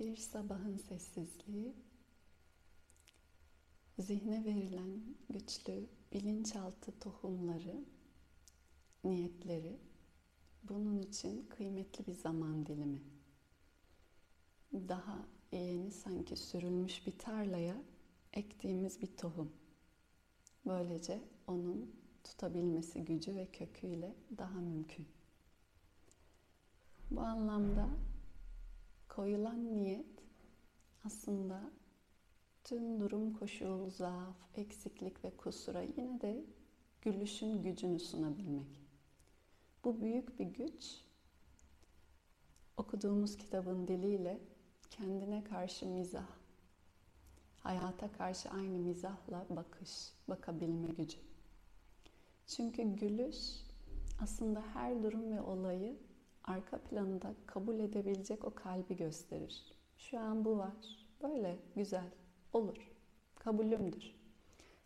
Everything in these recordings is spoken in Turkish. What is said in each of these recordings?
Bir sabahın sessizliği, zihne verilen güçlü bilinçaltı tohumları, niyetleri bunun için kıymetli bir zaman dilimi. Daha yeni sanki sürülmüş bir tarlaya ektiğimiz bir tohum. Böylece onun tutabilmesi gücü ve köküyle daha mümkün. Bu anlamda koyulan niyet aslında tüm durum, koşul, zaaf, eksiklik ve kusura yine de gülüşün gücünü sunabilmek. Bu büyük bir güç. Okuduğumuz kitabın diliyle kendine karşı mizah, hayata karşı aynı mizahla bakış, bakabilme gücü. Çünkü gülüş aslında her durum ve olayı arka planında kabul edebilecek o kalbi gösterir. Şu an bu var. Böyle güzel. Olur. Kabulümdür.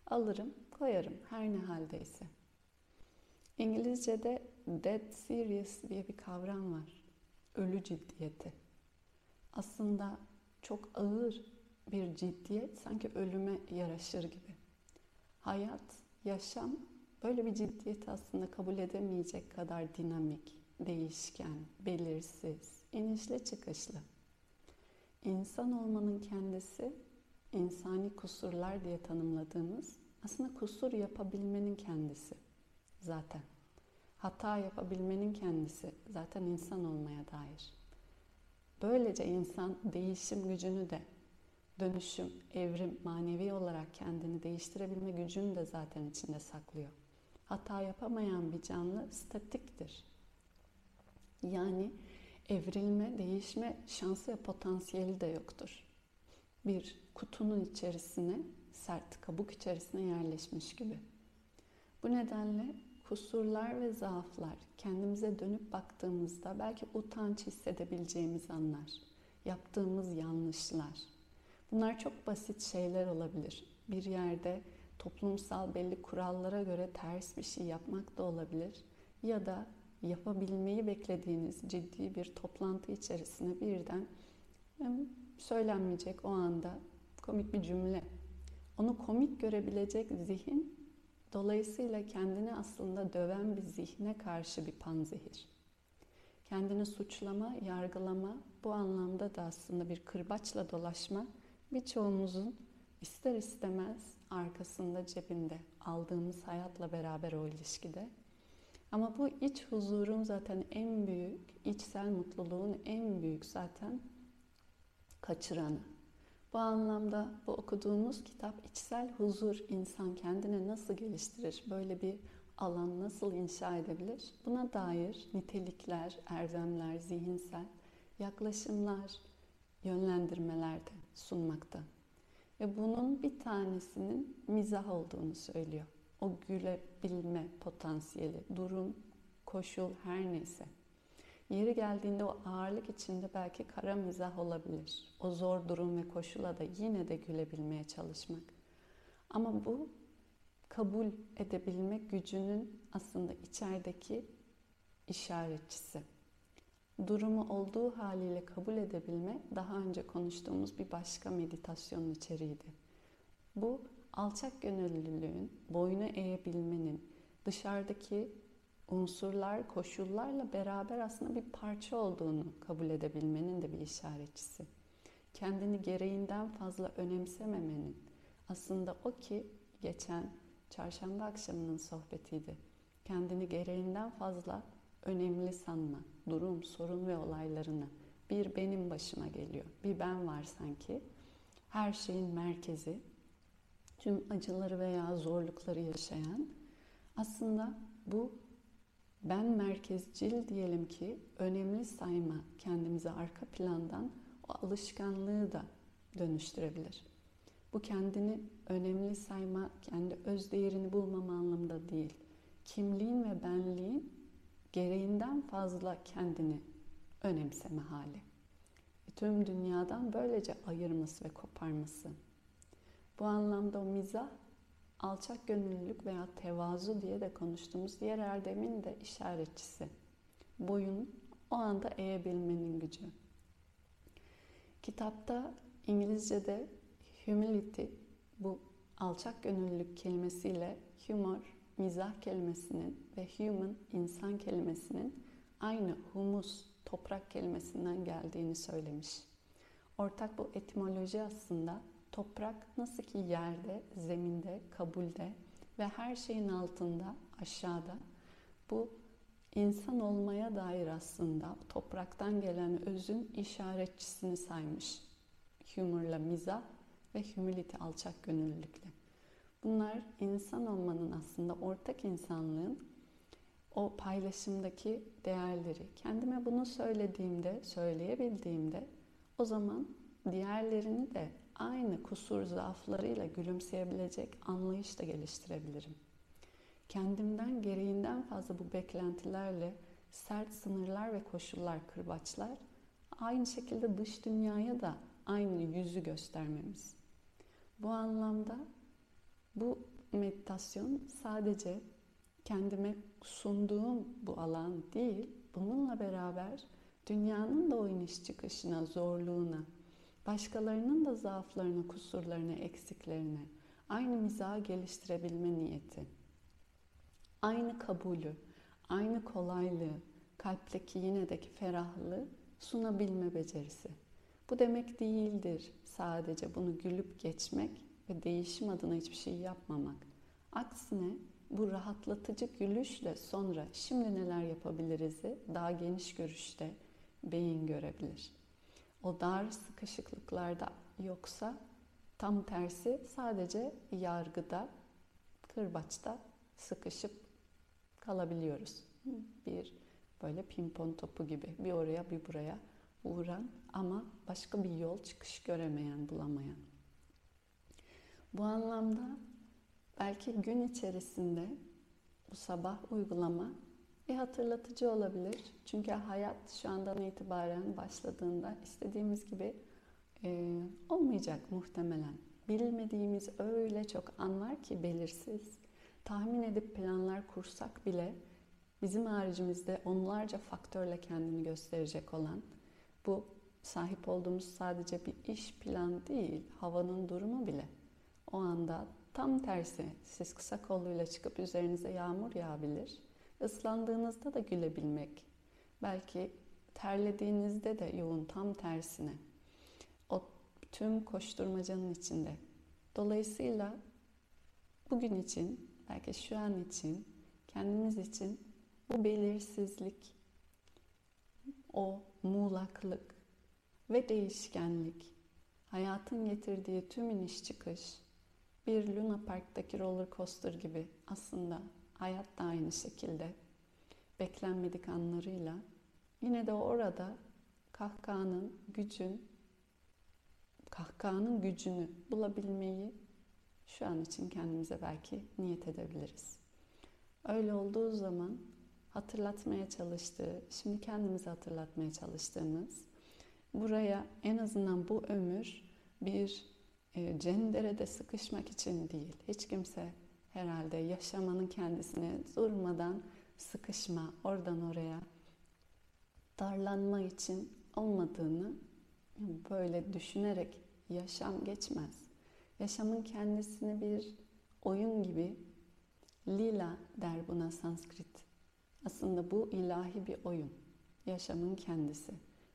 Alırım, koyarım her ne haldeyse. İngilizce'de dead serious diye bir kavram var. Ölü ciddiyeti. Aslında çok ağır bir ciddiyet sanki ölüme yaraşır gibi. Hayat, yaşam böyle bir ciddiyeti aslında kabul edemeyecek kadar dinamik, değişken, belirsiz, inişli çıkışlı. İnsan olmanın kendisi insani kusurlar diye tanımladığımız aslında kusur yapabilmenin kendisi zaten. Hata yapabilmenin kendisi zaten insan olmaya dair. Böylece insan değişim gücünü de dönüşüm, evrim, manevi olarak kendini değiştirebilme gücünü de zaten içinde saklıyor. Hata yapamayan bir canlı statiktir. Yani evrilme, değişme şansı ve potansiyeli de yoktur. Bir kutunun içerisine, sert kabuk içerisine yerleşmiş gibi. Bu nedenle kusurlar ve zaaflar kendimize dönüp baktığımızda belki utanç hissedebileceğimiz anlar, yaptığımız yanlışlar. Bunlar çok basit şeyler olabilir. Bir yerde toplumsal belli kurallara göre ters bir şey yapmak da olabilir ya da yapabilmeyi beklediğiniz ciddi bir toplantı içerisine birden söylenmeyecek o anda komik bir cümle. Onu komik görebilecek zihin dolayısıyla kendini aslında döven bir zihne karşı bir panzehir. Kendini suçlama, yargılama bu anlamda da aslında bir kırbaçla dolaşma birçoğumuzun ister istemez arkasında cebinde aldığımız hayatla beraber o ilişkide ama bu iç huzurun zaten en büyük, içsel mutluluğun en büyük zaten kaçıranı. Bu anlamda bu okuduğumuz kitap içsel huzur insan kendine nasıl geliştirir? Böyle bir alan nasıl inşa edebilir? Buna dair nitelikler, erdemler, zihinsel yaklaşımlar, yönlendirmeler de sunmakta. Ve bunun bir tanesinin mizah olduğunu söylüyor o gülebilme potansiyeli, durum, koşul her neyse. Yeri geldiğinde o ağırlık içinde belki kara mizah olabilir. O zor durum ve koşula da yine de gülebilmeye çalışmak. Ama bu kabul edebilme gücünün aslında içerideki işaretçisi. Durumu olduğu haliyle kabul edebilme daha önce konuştuğumuz bir başka meditasyonun içeriğiydi. Bu alçak gönüllülüğün, boynu eğebilmenin, dışarıdaki unsurlar, koşullarla beraber aslında bir parça olduğunu kabul edebilmenin de bir işaretçisi. Kendini gereğinden fazla önemsememenin aslında o ki geçen çarşamba akşamının sohbetiydi. Kendini gereğinden fazla önemli sanma, durum, sorun ve olaylarını. Bir benim başıma geliyor, bir ben var sanki. Her şeyin merkezi, tüm acıları veya zorlukları yaşayan aslında bu ben merkezcil diyelim ki önemli sayma kendimize arka plandan o alışkanlığı da dönüştürebilir. Bu kendini önemli sayma, kendi öz değerini bulmama anlamında değil. Kimliğin ve benliğin gereğinden fazla kendini önemseme hali. Tüm dünyadan böylece ayırması ve koparması. Bu anlamda o mizah alçak gönüllülük veya tevazu diye de konuştuğumuz diğer erdemin de işaretçisi. Boyun o anda eğebilmenin gücü. Kitapta İngilizce'de humility bu alçak gönüllülük kelimesiyle humor, mizah kelimesinin ve human, insan kelimesinin aynı humus, toprak kelimesinden geldiğini söylemiş. Ortak bu etimoloji aslında toprak nasıl ki yerde, zeminde, kabulde ve her şeyin altında, aşağıda bu insan olmaya dair aslında topraktan gelen özün işaretçisini saymış. Humorla mizah ve humility alçak gönüllülükle. Bunlar insan olmanın aslında ortak insanlığın o paylaşımdaki değerleri. Kendime bunu söylediğimde, söyleyebildiğimde o zaman diğerlerini de aynı kusur zaaflarıyla gülümseyebilecek anlayış da geliştirebilirim. Kendimden gereğinden fazla bu beklentilerle sert sınırlar ve koşullar kırbaçlar aynı şekilde dış dünyaya da aynı yüzü göstermemiz. Bu anlamda bu meditasyon sadece kendime sunduğum bu alan değil, bununla beraber dünyanın da o iniş çıkışına, zorluğuna, başkalarının da zaaflarına, kusurlarına, eksiklerine aynı mizahı geliştirebilme niyeti. Aynı kabulü, aynı kolaylığı, kalpteki yinedeki ferahlığı sunabilme becerisi. Bu demek değildir sadece bunu gülüp geçmek ve değişim adına hiçbir şey yapmamak. Aksine bu rahatlatıcı gülüşle sonra şimdi neler yapabiliriz'i daha geniş görüşte beyin görebilir. O dar sıkışıklıklarda yoksa tam tersi sadece yargıda, kırbaçta sıkışıp kalabiliyoruz. Bir böyle pimpon topu gibi bir oraya bir buraya uğran ama başka bir yol çıkış göremeyen, bulamayan. Bu anlamda belki gün içerisinde bu sabah uygulama bir hatırlatıcı olabilir. Çünkü hayat şu andan itibaren başladığında istediğimiz gibi e, olmayacak muhtemelen. Bilmediğimiz öyle çok an var ki belirsiz. Tahmin edip planlar kursak bile bizim haricimizde onlarca faktörle kendini gösterecek olan bu sahip olduğumuz sadece bir iş plan değil, havanın durumu bile. O anda tam tersi siz kısa kolluyla çıkıp üzerinize yağmur yağabilir. Islandığınızda da gülebilmek. Belki terlediğinizde de yoğun tam tersine. O tüm koşturmacanın içinde. Dolayısıyla bugün için, belki şu an için, kendimiz için bu belirsizlik, o muğlaklık ve değişkenlik, hayatın getirdiği tüm iniş çıkış, bir Luna Park'taki roller coaster gibi aslında hayat da aynı şekilde beklenmedik anlarıyla yine de orada kahkahanın gücün kahkahanın gücünü bulabilmeyi şu an için kendimize belki niyet edebiliriz. Öyle olduğu zaman hatırlatmaya çalıştığı, şimdi kendimize hatırlatmaya çalıştığımız buraya en azından bu ömür bir e, cenderede sıkışmak için değil. Hiç kimse herhalde yaşamanın kendisine durmadan sıkışma, oradan oraya darlanma için olmadığını böyle düşünerek yaşam geçmez. Yaşamın kendisini bir oyun gibi lila der buna Sanskrit. Aslında bu ilahi bir oyun. Yaşamın kendisi.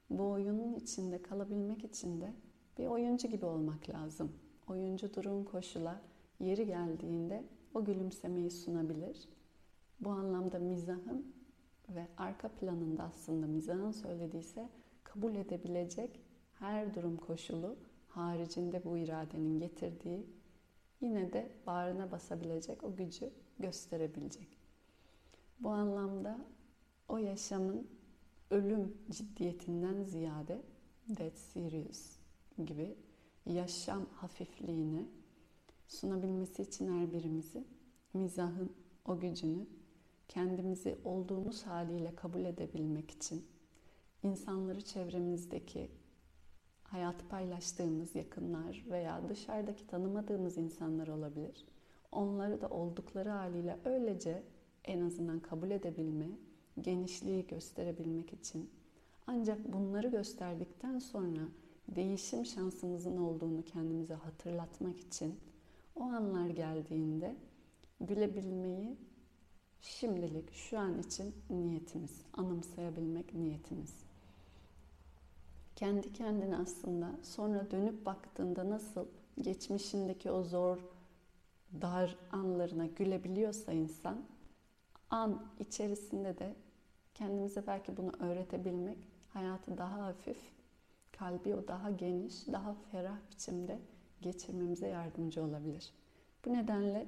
Bu oyunun içinde kalabilmek için de bir oyuncu gibi olmak lazım. Oyuncu durum koşula yeri geldiğinde o gülümsemeyi sunabilir. Bu anlamda mizahın ve arka planında aslında mizahın söylediyse kabul edebilecek her durum koşulu haricinde bu iradenin getirdiği yine de bağrına basabilecek o gücü gösterebilecek. Bu anlamda o yaşamın ölüm ciddiyetinden ziyade dead serious gibi yaşam hafifliğini sunabilmesi için her birimizi mizahın o gücünü kendimizi olduğumuz haliyle kabul edebilmek için insanları çevremizdeki hayatı paylaştığımız yakınlar veya dışarıdaki tanımadığımız insanlar olabilir. Onları da oldukları haliyle öylece en azından kabul edebilme, genişliği gösterebilmek için. Ancak bunları gösterdikten sonra değişim şansımızın olduğunu kendimize hatırlatmak için o anlar geldiğinde gülebilmeyi şimdilik şu an için niyetimiz, anımsayabilmek niyetimiz. Kendi kendine aslında sonra dönüp baktığında nasıl geçmişindeki o zor, dar anlarına gülebiliyorsa insan, an içerisinde de kendimize belki bunu öğretebilmek hayatı daha hafif, kalbi o daha geniş, daha ferah biçimde geçirmemize yardımcı olabilir. Bu nedenle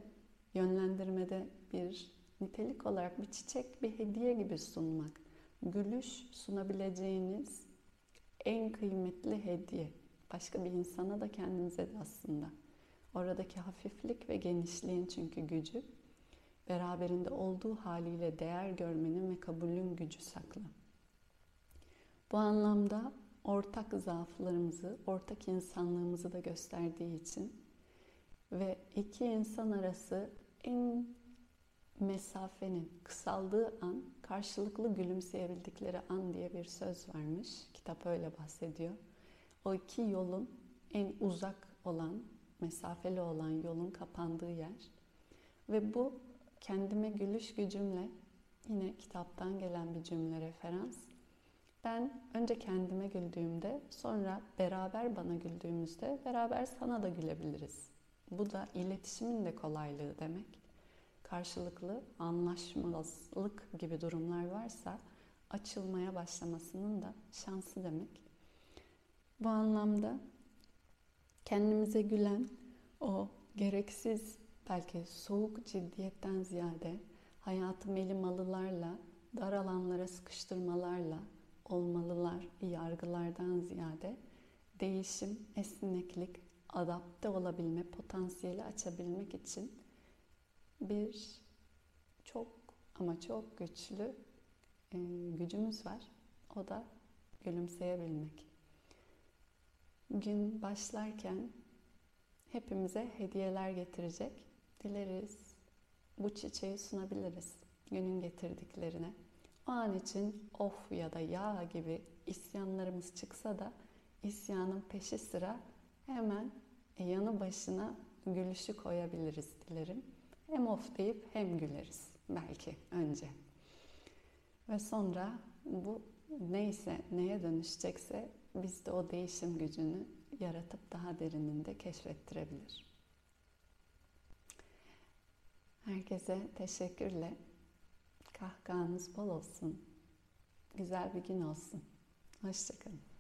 yönlendirmede bir nitelik olarak bir çiçek, bir hediye gibi sunmak, gülüş sunabileceğiniz en kıymetli hediye. Başka bir insana da kendinize de aslında. Oradaki hafiflik ve genişliğin çünkü gücü beraberinde olduğu haliyle değer görmenin ve kabulün gücü saklı. Bu anlamda ortak zaaflarımızı, ortak insanlığımızı da gösterdiği için ve iki insan arası en mesafenin kısaldığı an karşılıklı gülümseyebildikleri an diye bir söz varmış. Kitap öyle bahsediyor. O iki yolun en uzak olan, mesafeli olan yolun kapandığı yer. Ve bu kendime gülüş gücümle yine kitaptan gelen bir cümle referans. Ben önce kendime güldüğümde sonra beraber bana güldüğümüzde beraber sana da gülebiliriz. Bu da iletişimin de kolaylığı demek. Karşılıklı anlaşmazlık gibi durumlar varsa açılmaya başlamasının da şansı demek. Bu anlamda kendimize gülen o gereksiz belki soğuk ciddiyetten ziyade hayatı melimalılarla, dar alanlara sıkıştırmalarla, olmalılar yargılardan ziyade değişim, esneklik, adapte olabilme potansiyeli açabilmek için bir çok ama çok güçlü e, gücümüz var. O da gülümseyebilmek. Gün başlarken hepimize hediyeler getirecek. Dileriz bu çiçeği sunabiliriz günün getirdiklerine. O an için of ya da ya gibi isyanlarımız çıksa da isyanın peşi sıra hemen yanı başına gülüşü koyabiliriz dilerim. Hem of deyip hem güleriz belki önce. Ve sonra bu neyse neye dönüşecekse biz de o değişim gücünü yaratıp daha derininde keşfettirebilir. Herkese teşekkürle. Kahkahanız bol olsun. Güzel bir gün olsun. Hoşçakalın.